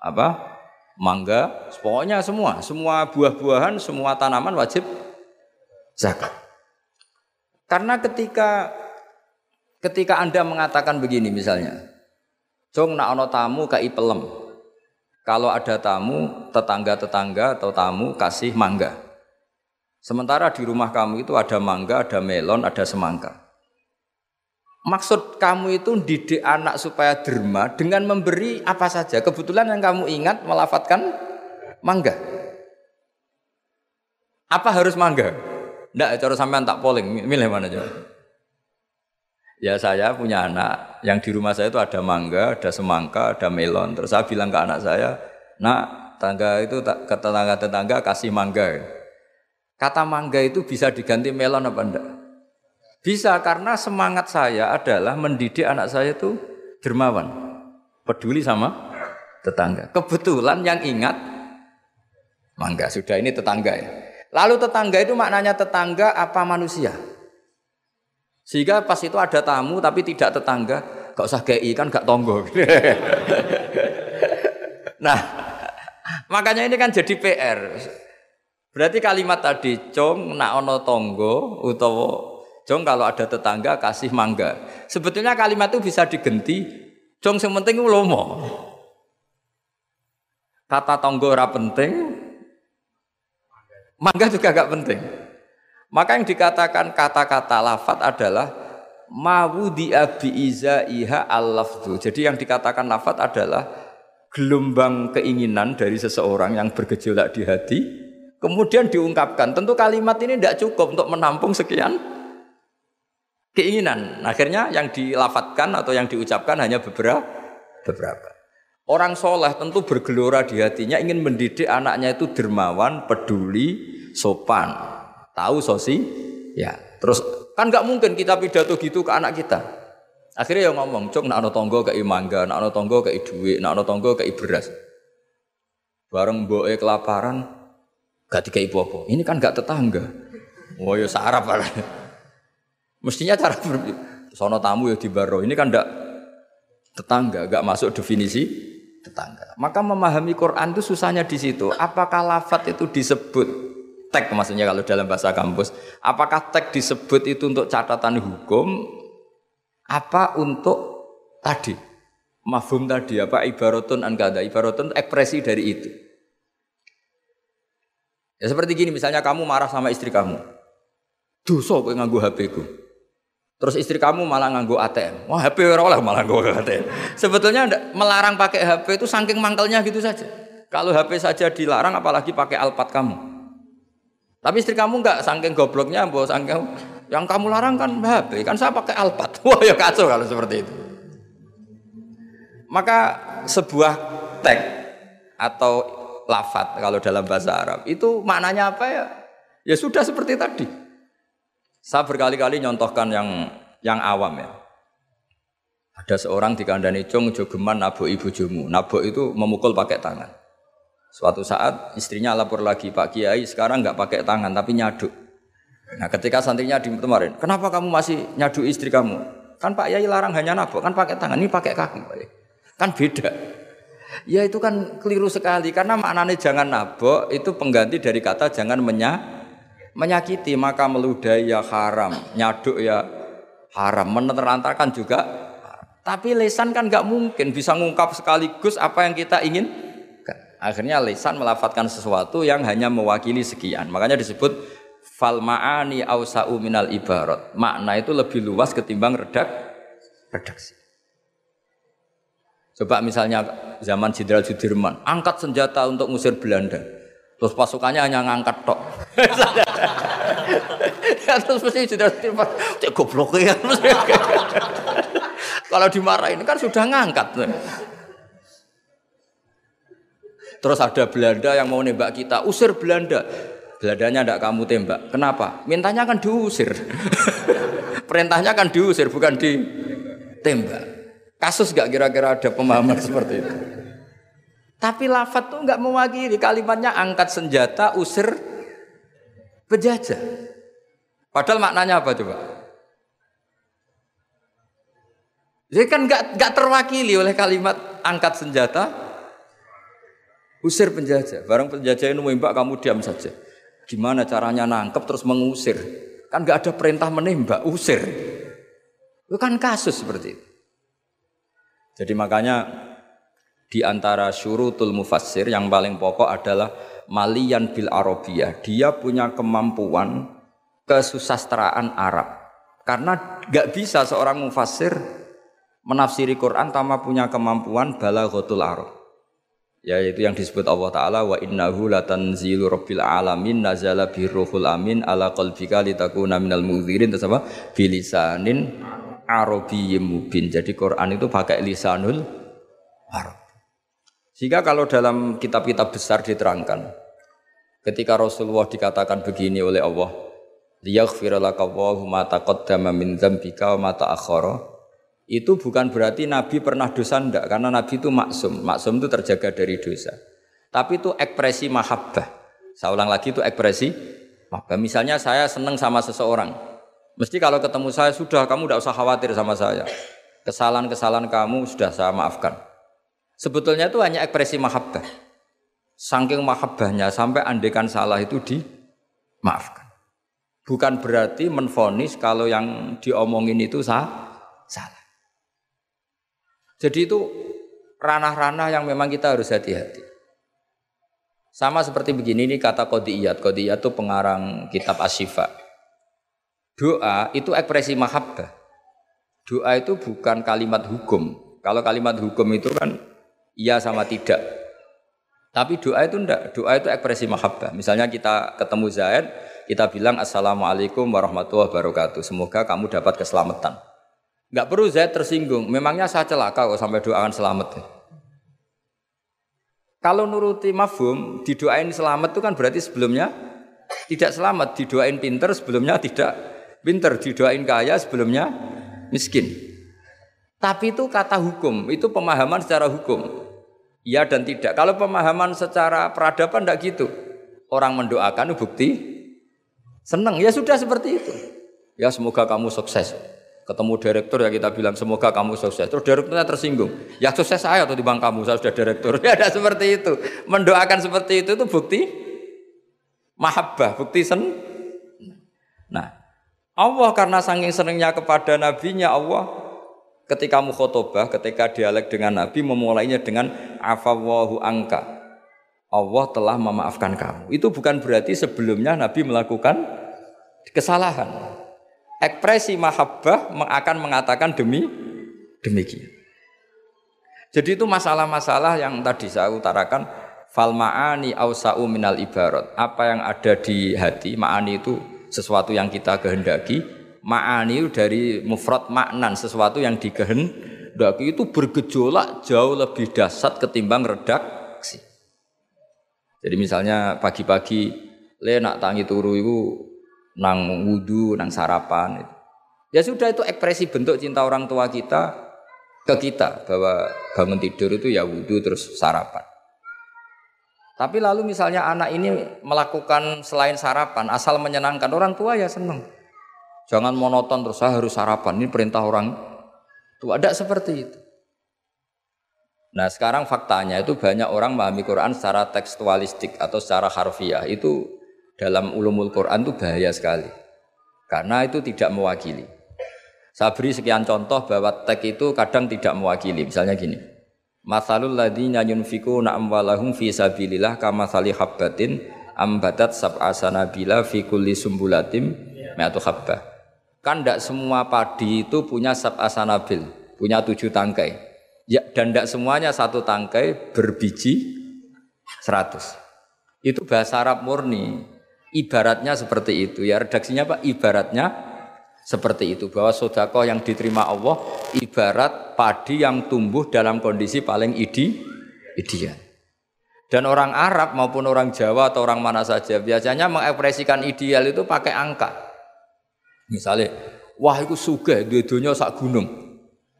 apa, mangga, pokoknya semua, semua buah-buahan, semua tanaman wajib zakat. Karena ketika ketika Anda mengatakan begini misalnya, Jong nak ono tamu kai pelem. Kalau ada tamu, tetangga-tetangga atau tamu kasih mangga. Sementara di rumah kamu itu ada mangga, ada melon, ada semangka. Maksud kamu itu didik anak supaya derma dengan memberi apa saja. Kebetulan yang kamu ingat melafatkan mangga. Apa harus mangga? Tidak, cara sampean tak polling, milih mana aja. Ya saya punya anak, yang di rumah saya itu ada mangga, ada semangka, ada melon. Terus saya bilang ke anak saya, nak tangga itu ke tetangga-tetangga kasih mangga. Kata mangga itu bisa diganti melon apa enggak? Bisa karena semangat saya adalah mendidik anak saya itu dermawan, peduli sama tetangga. Kebetulan yang ingat mangga sudah ini tetangga ya. Lalu tetangga itu maknanya tetangga apa manusia? Sehingga pas itu ada tamu tapi tidak tetangga, gak usah kayak kan gak tonggo. nah, makanya ini kan jadi PR. Berarti kalimat tadi cong nak ono tonggo utawa cong kalau ada tetangga kasih mangga. Sebetulnya kalimat itu bisa digenti cong sing penting lomo. Kata tonggo ora penting, mangga juga gak penting. Maka yang dikatakan kata-kata lafat adalah mawudi abi iha al Jadi yang dikatakan lafat adalah gelombang keinginan dari seseorang yang bergejolak di hati kemudian diungkapkan. Tentu kalimat ini tidak cukup untuk menampung sekian keinginan. Akhirnya yang dilafatkan atau yang diucapkan hanya beberapa. beberapa. Orang soleh tentu bergelora di hatinya ingin mendidik anaknya itu dermawan, peduli, sopan, tahu sosi. Ya, terus kan nggak mungkin kita pidato gitu ke anak kita. Akhirnya yang ngomong, cok nak tonggo ke mangga, nak tonggo ke duit, nak tonggo ke beras. Bareng boe kelaparan, gak tiga ibu apa. Ini kan gak tetangga. Wah ya sarap lah. Mestinya cara ber... sono tamu ya di baro. Ini kan gak tetangga, gak masuk definisi tetangga. Maka memahami Quran itu susahnya di situ. Apakah lafat itu disebut tag maksudnya kalau dalam bahasa kampus? Apakah tag disebut itu untuk catatan hukum apa untuk tadi? Mafhum tadi apa ibaratun an kada ibaratun ekspresi dari itu. Ya seperti gini misalnya kamu marah sama istri kamu. Dosa kowe nganggo HP ku. Terus istri kamu malah nganggo ATM. Wah, HP ora oleh malah nganggo ATM. Sebetulnya melarang pakai HP itu saking mangkelnya gitu saja. Kalau HP saja dilarang apalagi pakai Alphard kamu. Tapi istri kamu enggak saking gobloknya, mbok saking yang kamu larang kan HP, kan saya pakai Alphard. Wah ya kacau kalau seperti itu. Maka sebuah tag atau lafat kalau dalam bahasa Arab itu maknanya apa ya? Ya sudah seperti tadi. Saya berkali-kali nyontohkan yang yang awam ya. Ada seorang di kandani cung jogeman nabok ibu jumu. Nabok itu memukul pakai tangan. Suatu saat istrinya lapor lagi, Pak Kiai sekarang nggak pakai tangan tapi nyaduk. Nah ketika santrinya di kemarin, kenapa kamu masih nyadu istri kamu? Kan Pak Yai larang hanya nabok, kan pakai tangan, ini pakai kaki. Kan beda. Ya itu kan keliru sekali, karena maknanya jangan nabok itu pengganti dari kata jangan menya, menyakiti, maka meludahi ya haram, nyaduk ya haram, menerantarkan juga. Tapi lesan kan nggak mungkin bisa ngungkap sekaligus apa yang kita ingin. Akhirnya lesan melafatkan sesuatu yang hanya mewakili sekian. Makanya disebut fal ma'ani ausa'u minal ibarat. Makna itu lebih luas ketimbang redak redaksi. Coba misalnya zaman Jenderal Sudirman, angkat senjata untuk ngusir Belanda. Terus pasukannya hanya ngangkat tok. ya, terus mesti Sudirman, cek goblok ya. Kalau dimarahin kan sudah ngangkat. Terus ada Belanda yang mau nembak kita, usir Belanda. Beladanya tidak kamu tembak. Kenapa? Mintanya kan diusir. Perintahnya kan diusir, bukan ditembak. Kasus gak kira-kira ada pemahaman seperti itu? Tapi lafat tuh nggak mewakili kalimatnya angkat senjata usir penjajah. Padahal maknanya apa coba? Jadi kan nggak nggak terwakili oleh kalimat angkat senjata usir penjajah. Barang penjajah ini mbak kamu diam saja. Gimana caranya nangkep terus mengusir? Kan nggak ada perintah menembak, usir. Itu kan kasus seperti itu. Jadi makanya di antara syurutul mufassir yang paling pokok adalah malian bil arabiyah. Dia punya kemampuan kesusastraan Arab. Karena nggak bisa seorang mufassir menafsiri Quran tanpa punya kemampuan balaghatul Arab. Yaitu yang disebut Allah taala wa innahu latanzilu rabbil alamin nazala birruhul amin ala qalbika litakuna minal munzirin. Terus apa? Bilisanin arabiyyin mubin. Jadi Quran itu pakai lisanul Arab sehingga kalau dalam kitab-kitab besar diterangkan ketika Rasulullah dikatakan begini oleh Allah wa itu bukan berarti Nabi pernah dosa ndak karena Nabi itu maksum. Maksum itu terjaga dari dosa. Tapi itu ekspresi mahabbah. Saya ulang lagi itu ekspresi mahabbah. Misalnya saya senang sama seseorang. Mesti kalau ketemu saya sudah kamu tidak usah khawatir sama saya. Kesalahan-kesalahan kamu sudah saya maafkan. Sebetulnya itu hanya ekspresi mahabbah. Saking mahabbahnya sampai andekan salah itu di maafkan. Bukan berarti menfonis kalau yang diomongin itu sah, salah. Jadi itu ranah-ranah yang memang kita harus hati-hati. Sama seperti begini ini kata Qodiyat. Qodiyat itu pengarang kitab Asyifa. Doa itu ekspresi mahabbah. Doa itu bukan kalimat hukum. Kalau kalimat hukum itu kan iya sama tidak. Tapi doa itu enggak. Doa itu ekspresi mahabbah. Misalnya kita ketemu Zaid, kita bilang Assalamualaikum warahmatullahi wabarakatuh. Semoga kamu dapat keselamatan. Enggak perlu Zaid tersinggung. Memangnya saya celaka kok sampai doakan selamat. Kalau nuruti mafhum, didoain selamat itu kan berarti sebelumnya tidak selamat, didoain pinter sebelumnya tidak pinter, didoain kaya sebelumnya miskin. Tapi itu kata hukum, itu pemahaman secara hukum. Iya dan tidak. Kalau pemahaman secara peradaban tidak gitu. Orang mendoakan bukti senang. Ya sudah seperti itu. Ya semoga kamu sukses ketemu direktur ya kita bilang semoga kamu sukses. Terus direkturnya tersinggung. Ya sukses saya atau di bank kamu, saya sudah direktur. Ya ada seperti itu. Mendoakan seperti itu itu bukti mahabbah, bukti sen. Nah, Allah karena saking senangnya kepada nabinya Allah ketika mukhotobah, ketika dialek dengan nabi memulainya dengan afawahu angka. Allah telah memaafkan kamu. Itu bukan berarti sebelumnya nabi melakukan kesalahan ekspresi mahabbah akan mengatakan demi demikian. Jadi itu masalah-masalah yang tadi saya utarakan fal ma'ani ausa'u minal ibarat. Apa yang ada di hati, ma'ani itu sesuatu yang kita kehendaki, ma'ani dari mufrad maknan, sesuatu yang dikehendaki itu bergejolak jauh lebih dahsyat ketimbang redaksi. Jadi misalnya pagi-pagi le nak tangi turu itu nang wudhu, nang sarapan. Ya sudah itu ekspresi bentuk cinta orang tua kita ke kita bahwa bangun tidur itu ya wudhu terus sarapan. Tapi lalu misalnya anak ini melakukan selain sarapan asal menyenangkan orang tua ya senang. Jangan monoton terus saya harus sarapan. Ini perintah orang tua. Ada seperti itu. Nah sekarang faktanya itu banyak orang memahami Quran secara tekstualistik atau secara harfiah. Itu dalam ulumul Quran itu bahaya sekali. Karena itu tidak mewakili. Saya beri sekian contoh bahwa teks itu kadang tidak mewakili. Misalnya gini. Masalul ladzina yunfikuna amwalahum fi sabilillah kamathali habbatin ambatat sab'a sanabila fi kulli sumbulatim mi'atu habbah. Kan tidak semua padi itu punya sab'a sanabil, punya tujuh tangkai. Ya, dan tidak semuanya satu tangkai berbiji seratus. Itu bahasa Arab murni. Ibaratnya seperti itu ya redaksinya Pak ibaratnya seperti itu bahwa sodako yang diterima Allah ibarat padi yang tumbuh dalam kondisi paling ide ideal. Dan orang Arab maupun orang Jawa atau orang mana saja biasanya mengekspresikan ideal itu pakai angka. Misalnya, wah itu suge dua sak gunung.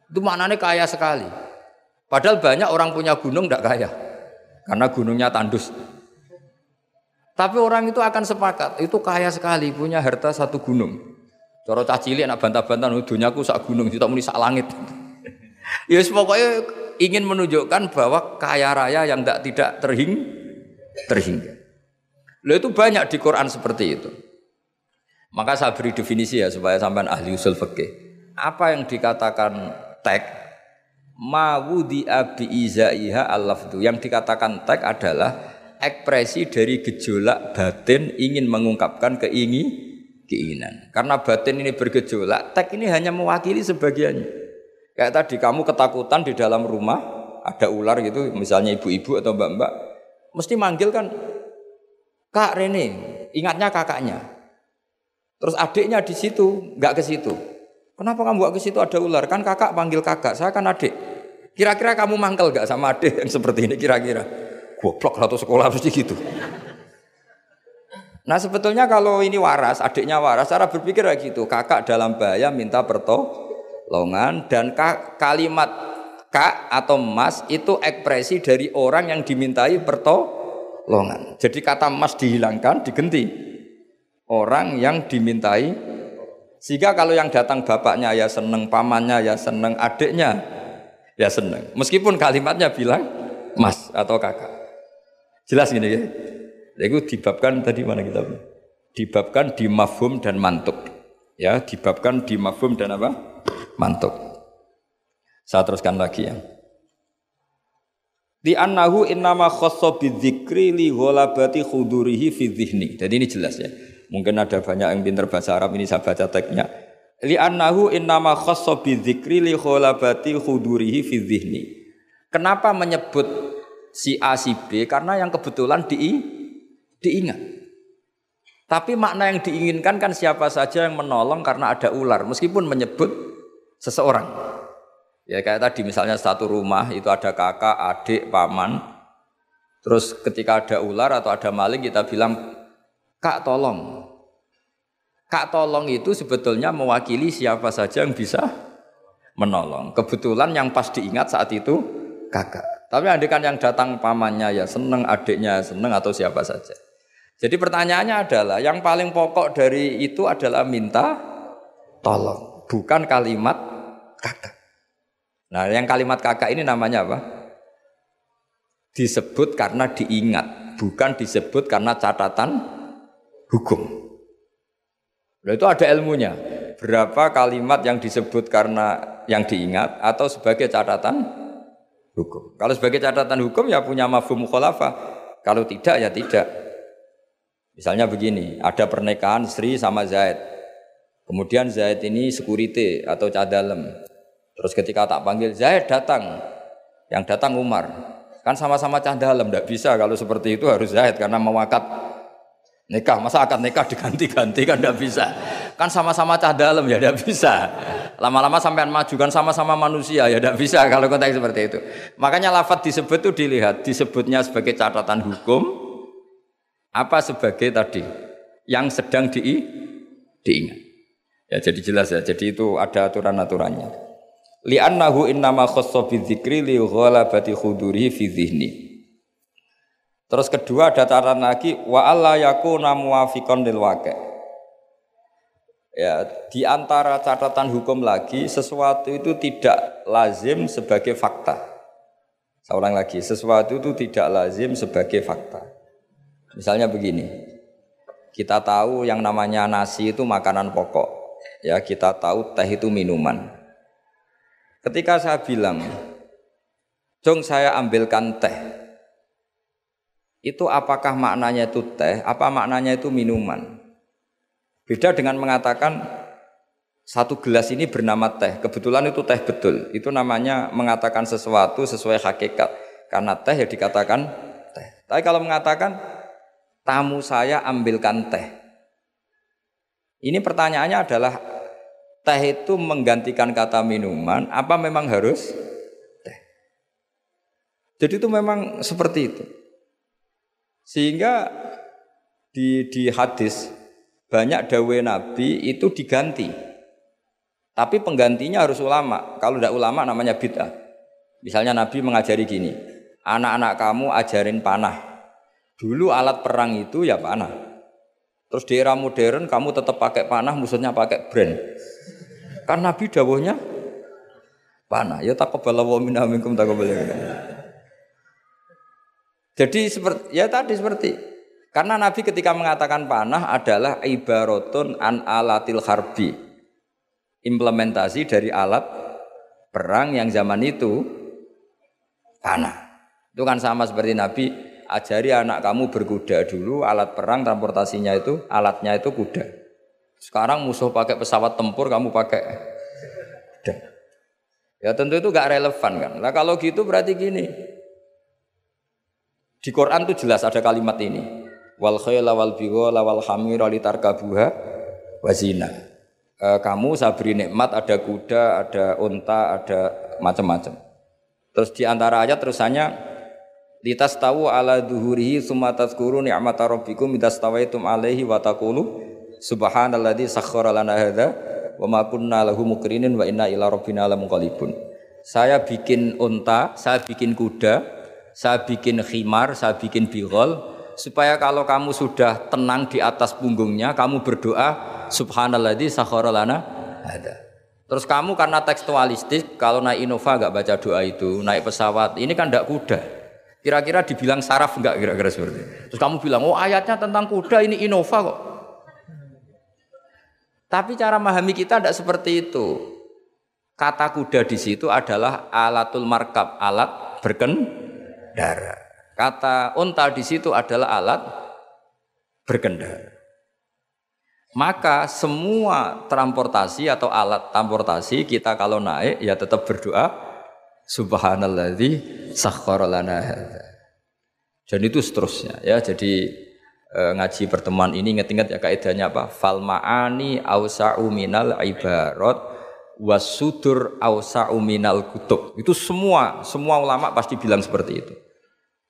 Itu maknanya kaya sekali. Padahal banyak orang punya gunung tidak kaya. Karena gunungnya tandus. Tapi orang itu akan sepakat, itu kaya sekali, punya harta satu gunung. Coro cah cilik anak bantah-bantah dunyaku sak gunung, tidak muni sak langit. ya pokoknya ingin menunjukkan bahwa kaya raya yang tidak tidak terhing terhingga. Lo itu banyak di Quran seperti itu. Maka saya beri definisi ya supaya sampai ahli usul fikih. Apa yang dikatakan tag mawudi abi izaiha al Yang dikatakan tag adalah ekspresi dari gejolak batin ingin mengungkapkan keingin keinginan. Karena batin ini bergejolak, tek ini hanya mewakili sebagiannya. Kayak tadi kamu ketakutan di dalam rumah ada ular gitu, misalnya ibu-ibu atau mbak-mbak, mesti manggil kan, Kak Rene, ingatnya kakaknya. Terus adiknya di situ, nggak ke situ. Kenapa kamu nggak ke situ ada ular? Kan kakak panggil kakak, saya kan adik. Kira-kira kamu mangkel gak sama adik yang seperti ini kira-kira? Goblok satu sekolah mesti gitu. Nah sebetulnya kalau ini waras, adiknya waras, cara berpikir kayak gitu. Kakak dalam bahaya minta pertolongan dan kalimat kak atau mas itu ekspresi dari orang yang dimintai pertolongan. Jadi kata mas dihilangkan, digenti. Orang yang dimintai sehingga kalau yang datang bapaknya ya seneng, pamannya ya seneng, adiknya ya seneng. Meskipun kalimatnya bilang mas atau kakak. Jelas gini ya. Itu dibabkan tadi mana kita? dibabkan di mafhum dan mantuk. Ya, dibabkan di mafhum dan apa? Mantuk. Saya teruskan lagi ya. Di annahu innama khassa bidzikri li ghalabati khudurihi fi. Jadi ini jelas ya. Mungkin ada banyak yang pintar bahasa Arab ini saya baca teksnya. Li annahu innama khassa bidzikri li ghalabati khudurihi fi dhihni. Kenapa menyebut si A si B? Karena yang kebetulan di diingat. Tapi makna yang diinginkan kan siapa saja yang menolong karena ada ular meskipun menyebut seseorang. Ya kayak tadi misalnya satu rumah itu ada kakak, adik, paman. Terus ketika ada ular atau ada maling kita bilang, "Kak tolong." Kak tolong itu sebetulnya mewakili siapa saja yang bisa menolong. Kebetulan yang pas diingat saat itu kakak. Tapi kan yang datang pamannya ya seneng, adiknya seneng atau siapa saja. Jadi pertanyaannya adalah yang paling pokok dari itu adalah minta tolong, bukan kalimat kakak. Nah, yang kalimat kakak ini namanya apa? Disebut karena diingat, bukan disebut karena catatan hukum. Nah, itu ada ilmunya. Berapa kalimat yang disebut karena yang diingat atau sebagai catatan hukum. Kalau sebagai catatan hukum ya punya mafhum mukhalafah. Kalau tidak ya tidak. Misalnya begini, ada pernikahan Sri sama Zaid. Kemudian Zaid ini security atau cadalem. Terus ketika tak panggil Zaid datang, yang datang Umar. Kan sama-sama cah dalam, tidak bisa kalau seperti itu harus Zaid karena mewakat nikah. Masa akad nikah diganti-ganti kan tidak bisa. Kan sama-sama cah dalam ya tidak bisa. Lama-lama sampai maju kan sama-sama manusia ya tidak bisa kalau konteks seperti itu. Makanya lafat disebut itu dilihat, disebutnya sebagai catatan hukum, apa sebagai tadi yang sedang di, diingat. Ya jadi jelas ya. Jadi itu ada aturan-aturannya li'annahu innama khassa bidzikri li ghalabati khuduri fi Terus kedua ada catatan lagi wa alla yakuna muwafiqan lil waqi'. Ya, di antara catatan hukum lagi sesuatu itu tidak lazim sebagai fakta. Ulang lagi, sesuatu itu tidak lazim sebagai fakta. Misalnya begini. Kita tahu yang namanya nasi itu makanan pokok. Ya, kita tahu teh itu minuman. Ketika saya bilang, Jong saya ambilkan teh. Itu apakah maknanya itu teh, apa maknanya itu minuman? Beda dengan mengatakan satu gelas ini bernama teh. Kebetulan itu teh betul. Itu namanya mengatakan sesuatu sesuai hakikat. Karena teh ya dikatakan teh. Tapi kalau mengatakan tamu saya ambilkan teh. Ini pertanyaannya adalah teh itu menggantikan kata minuman apa memang harus teh? Jadi itu memang seperti itu. Sehingga di di hadis banyak dawe Nabi itu diganti. Tapi penggantinya harus ulama. Kalau tidak ulama namanya bid'ah. Misalnya Nabi mengajari gini, anak-anak kamu ajarin panah. Dulu alat perang itu ya panah. Terus di era modern kamu tetap pakai panah, musuhnya pakai brand. Kan Nabi dawuhnya panah. Ya taqabbala wa minna minkum taqabbala. Jadi seperti ya tadi seperti karena Nabi ketika mengatakan panah adalah ibaratun an alatil harbi. Implementasi dari alat perang yang zaman itu panah. Itu kan sama seperti Nabi ajari anak kamu berkuda dulu alat perang transportasinya itu alatnya itu kuda. Sekarang musuh pakai pesawat tempur, kamu pakai dan Ya tentu itu gak relevan kan. Nah kalau gitu berarti gini. Di Quran tuh jelas ada kalimat ini. Wal khayla wal bighala wal hamira litarkabuha wazina. E, kamu saya beri nikmat ada kuda, ada unta, ada macam-macam. Terus di antara ayat terusannya litas tahu ala duhurihi summa tazkuru ni'mata rabbikum idas tawaitum alaihi wa taqulu Subhanalladzi sakhkhara lana hadza wa ma kunna lahu mukrinin wa inna ila rabbina lamunqalibun. Saya bikin unta, saya bikin kuda, saya bikin khimar, saya bikin bigol supaya kalau kamu sudah tenang di atas punggungnya, kamu berdoa subhanalladzi sakhkhara lana hadza. Terus kamu karena tekstualistik, kalau naik Innova nggak baca doa itu, naik pesawat, ini kan tidak kuda. Kira-kira dibilang saraf enggak kira-kira seperti itu. Terus kamu bilang, oh ayatnya tentang kuda ini Innova kok. Tapi cara memahami kita tidak seperti itu. Kata kuda di situ adalah alatul markab, alat berkendara. Kata unta di situ adalah alat berkendara. Maka semua transportasi atau alat transportasi kita kalau naik ya tetap berdoa subhanalladzi sakhkhara lana Dan itu seterusnya ya. Jadi e, ngaji pertemuan ini ingat-ingat ya kaidahnya apa? Fal ma'ani ausa'u minal ibarat wasudur ausa'u minal kutub. Itu semua, semua ulama pasti bilang seperti itu.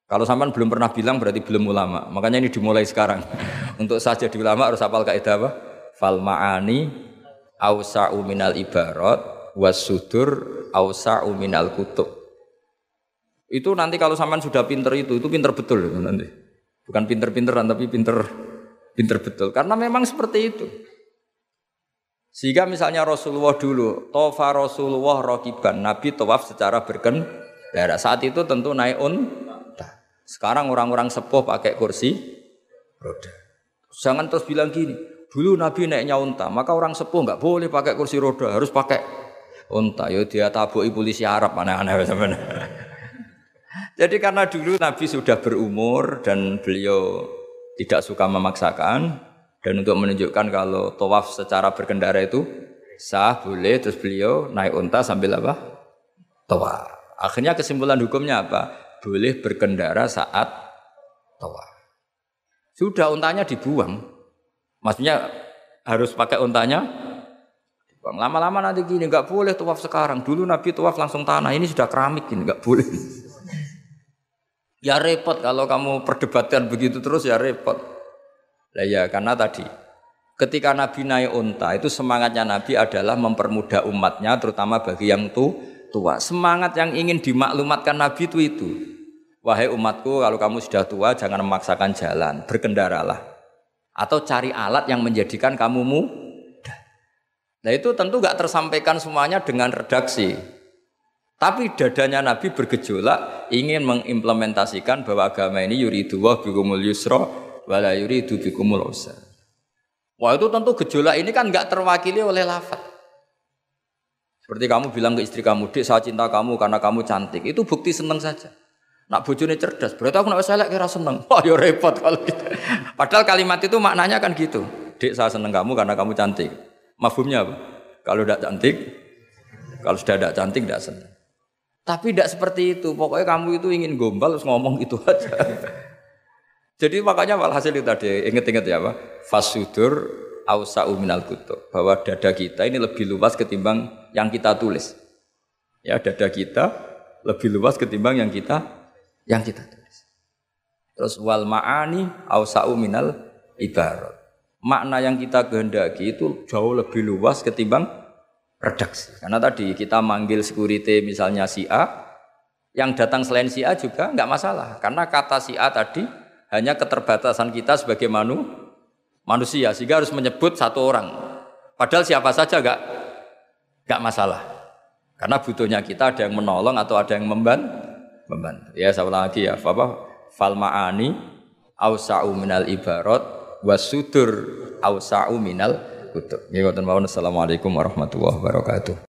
Kalau sampean belum pernah bilang berarti belum ulama. Makanya ini dimulai sekarang. Untuk saja di ulama harus hafal kaidah apa? Fal ma'ani ausa'u minal ibarat wasudur ausa'u minal kutub. Itu nanti kalau sampean sudah pinter itu, itu pinter betul itu nanti. Bukan pinter-pinteran tapi pinter pinter betul. Karena memang seperti itu. Sehingga misalnya Rasulullah dulu, tofa Rasulullah rokiban, Nabi tawaf secara berkendara. Saat itu tentu naik unta. Sekarang orang-orang sepuh pakai kursi roda. Jangan terus bilang gini, dulu Nabi naiknya unta, maka orang sepuh nggak boleh pakai kursi roda, harus pakai unta. Yo dia tabuki polisi Arab aneh-aneh Jadi karena dulu Nabi sudah berumur dan beliau tidak suka memaksakan, dan untuk menunjukkan kalau tawaf secara berkendara itu sah, boleh, terus beliau naik unta sambil apa? Tawaf. Akhirnya kesimpulan hukumnya apa? Boleh berkendara saat tawaf. Sudah untanya dibuang. Maksudnya harus pakai untanya dibuang. Lama-lama nanti gini, nggak boleh tawaf sekarang. Dulu Nabi tawaf langsung tanah, ini sudah keramik ini nggak boleh. Ya repot kalau kamu perdebatkan begitu terus ya repot. Lah ya karena tadi ketika Nabi naik unta itu semangatnya Nabi adalah mempermudah umatnya terutama bagi yang tu, tua. Semangat yang ingin dimaklumatkan Nabi itu itu. Wahai umatku kalau kamu sudah tua jangan memaksakan jalan, berkendaralah. Atau cari alat yang menjadikan kamu mudah. Nah itu tentu gak tersampaikan semuanya dengan redaksi. Tapi dadanya Nabi bergejolak ingin mengimplementasikan bahwa agama ini yuridu wa bikumul yusra wala yuridu bikumul usar. Wah itu tentu gejolak ini kan nggak terwakili oleh lafaz. Seperti kamu bilang ke istri kamu, dek saya cinta kamu karena kamu cantik. Itu bukti seneng saja. Nak bojone cerdas, berarti aku nak selek kira seneng. Wah ya repot kalau gitu. Padahal kalimat itu maknanya kan gitu. Dek saya seneng kamu karena kamu cantik. Mafhumnya apa? Kalau tidak cantik, kalau sudah tidak cantik tidak seneng. Tapi tidak seperti itu. Pokoknya kamu itu ingin gombal terus ngomong itu aja. Jadi makanya walhasil itu tadi inget-inget ya Pak. Fasudur ausa'u minal kutub. Bahwa dada kita ini lebih luas ketimbang yang kita tulis. Ya, dada kita lebih luas ketimbang yang kita yang kita tulis. Terus wal ma'ani ausa'u minal ibarat. Makna yang kita kehendaki itu jauh lebih luas ketimbang redaksi. Karena tadi kita manggil security misalnya si A, yang datang selain si A juga nggak masalah. Karena kata si A tadi hanya keterbatasan kita sebagai manu, manusia sehingga harus menyebut satu orang. Padahal siapa saja gak gak masalah. Karena butuhnya kita ada yang menolong atau ada yang memban membantu. Ya saya lagi ya, apa? Fal ma'ani ausa'u minal ibarat wasudur ausa'u minal kutub. Ya, Assalamualaikum warahmatullahi wabarakatuh.